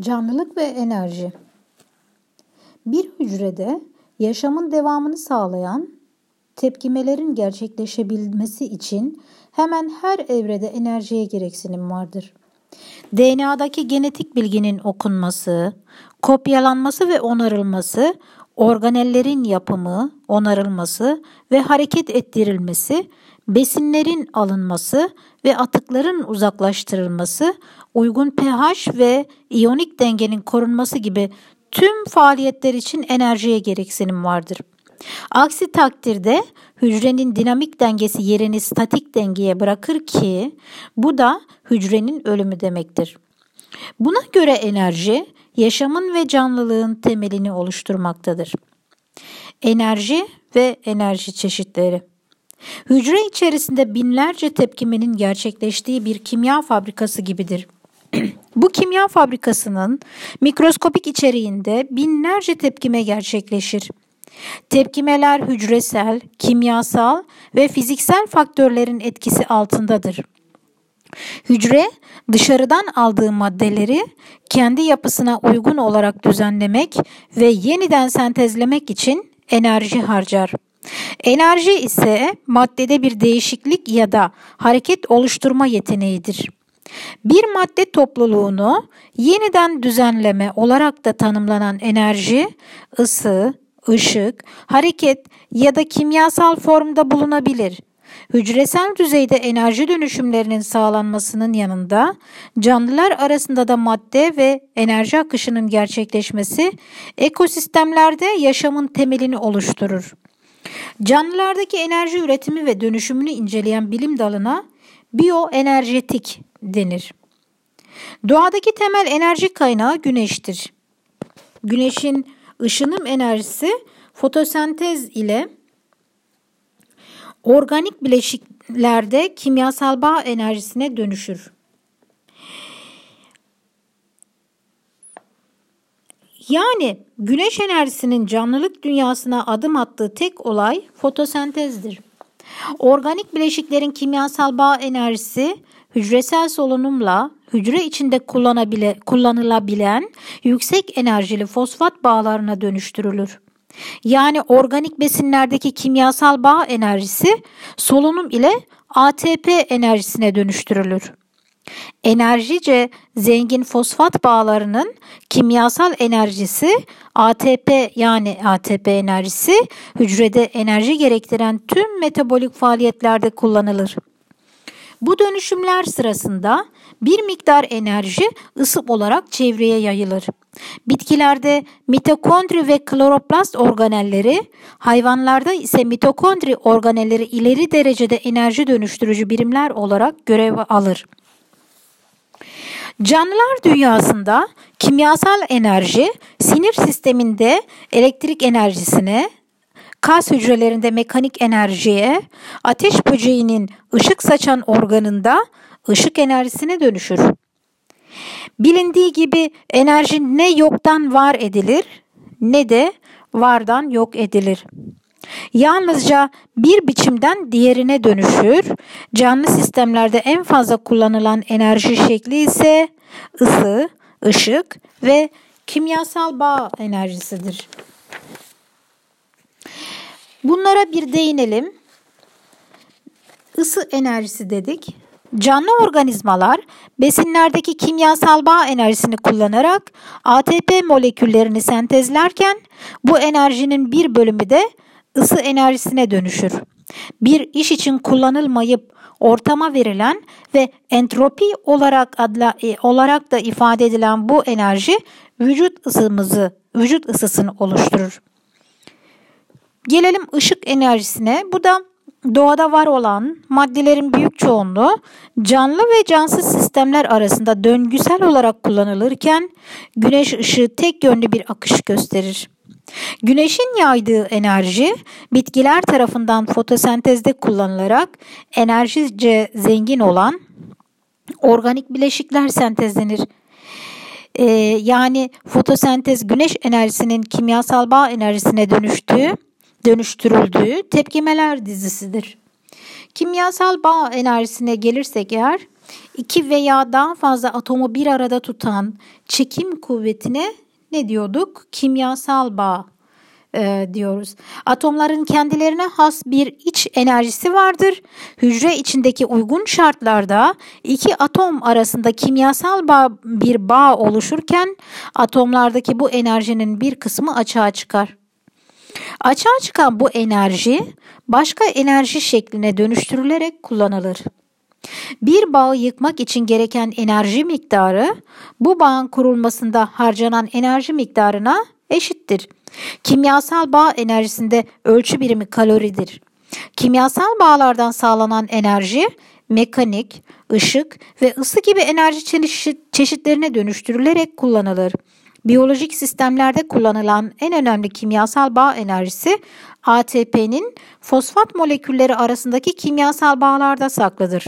Canlılık ve enerji. Bir hücrede yaşamın devamını sağlayan tepkimelerin gerçekleşebilmesi için hemen her evrede enerjiye gereksinim vardır. DNA'daki genetik bilginin okunması, kopyalanması ve onarılması, organellerin yapımı, onarılması ve hareket ettirilmesi, besinlerin alınması ve atıkların uzaklaştırılması, uygun pH ve iyonik dengenin korunması gibi tüm faaliyetler için enerjiye gereksinim vardır. Aksi takdirde hücrenin dinamik dengesi yerini statik dengeye bırakır ki bu da hücrenin ölümü demektir. Buna göre enerji yaşamın ve canlılığın temelini oluşturmaktadır. Enerji ve enerji çeşitleri Hücre içerisinde binlerce tepkimenin gerçekleştiği bir kimya fabrikası gibidir. Bu kimya fabrikasının mikroskopik içeriğinde binlerce tepkime gerçekleşir. Tepkimeler hücresel, kimyasal ve fiziksel faktörlerin etkisi altındadır. Hücre dışarıdan aldığı maddeleri kendi yapısına uygun olarak düzenlemek ve yeniden sentezlemek için enerji harcar. Enerji ise maddede bir değişiklik ya da hareket oluşturma yeteneğidir. Bir madde topluluğunu yeniden düzenleme olarak da tanımlanan enerji, ısı, ışık, hareket ya da kimyasal formda bulunabilir. Hücresel düzeyde enerji dönüşümlerinin sağlanmasının yanında canlılar arasında da madde ve enerji akışının gerçekleşmesi ekosistemlerde yaşamın temelini oluşturur. Canlılardaki enerji üretimi ve dönüşümünü inceleyen bilim dalına biyoenerjetik denir. Doğadaki temel enerji kaynağı güneştir. Güneşin ışınım enerjisi fotosentez ile organik bileşiklerde kimyasal bağ enerjisine dönüşür. Yani güneş enerjisinin canlılık dünyasına adım attığı tek olay fotosentezdir. Organik bileşiklerin kimyasal bağ enerjisi hücresel solunumla hücre içinde kullanılabilen yüksek enerjili fosfat bağlarına dönüştürülür. Yani organik besinlerdeki kimyasal bağ enerjisi solunum ile ATP enerjisine dönüştürülür. Enerjice zengin fosfat bağlarının kimyasal enerjisi ATP yani ATP enerjisi hücrede enerji gerektiren tüm metabolik faaliyetlerde kullanılır. Bu dönüşümler sırasında bir miktar enerji ısı olarak çevreye yayılır. Bitkilerde mitokondri ve kloroplast organelleri, hayvanlarda ise mitokondri organelleri ileri derecede enerji dönüştürücü birimler olarak görev alır. Canlılar dünyasında kimyasal enerji sinir sisteminde elektrik enerjisine, kas hücrelerinde mekanik enerjiye, ateş böceğinin ışık saçan organında ışık enerjisine dönüşür. Bilindiği gibi enerji ne yoktan var edilir ne de vardan yok edilir. Yalnızca bir biçimden diğerine dönüşür. Canlı sistemlerde en fazla kullanılan enerji şekli ise ısı, ışık ve kimyasal bağ enerjisidir. Bunlara bir değinelim. Isı enerjisi dedik. Canlı organizmalar besinlerdeki kimyasal bağ enerjisini kullanarak ATP moleküllerini sentezlerken bu enerjinin bir bölümü de ısı enerjisine dönüşür. Bir iş için kullanılmayıp ortama verilen ve entropi olarak adla, e, olarak da ifade edilen bu enerji vücut ısımızı, vücut ısısını oluşturur. Gelelim ışık enerjisine. Bu da doğada var olan maddelerin büyük çoğunluğu canlı ve cansız sistemler arasında döngüsel olarak kullanılırken güneş ışığı tek yönlü bir akış gösterir. Güneşin yaydığı enerji bitkiler tarafından fotosentezde kullanılarak enerjice zengin olan organik bileşikler sentezlenir. Ee, yani fotosentez güneş enerjisinin kimyasal bağ enerjisine dönüştüğü, dönüştürüldüğü tepkimeler dizisidir. Kimyasal bağ enerjisine gelirsek eğer iki veya daha fazla atomu bir arada tutan çekim kuvvetine ne diyorduk? Kimyasal bağ e, diyoruz. Atomların kendilerine has bir iç enerjisi vardır. Hücre içindeki uygun şartlarda iki atom arasında kimyasal bağ, bir bağ oluşurken atomlardaki bu enerjinin bir kısmı açığa çıkar. Açığa çıkan bu enerji başka enerji şekline dönüştürülerek kullanılır. Bir bağı yıkmak için gereken enerji miktarı bu bağın kurulmasında harcanan enerji miktarına eşittir. Kimyasal bağ enerjisinde ölçü birimi kaloridir. Kimyasal bağlardan sağlanan enerji mekanik, ışık ve ısı gibi enerji çeşitlerine dönüştürülerek kullanılır. Biyolojik sistemlerde kullanılan en önemli kimyasal bağ enerjisi ATP'nin fosfat molekülleri arasındaki kimyasal bağlarda saklıdır.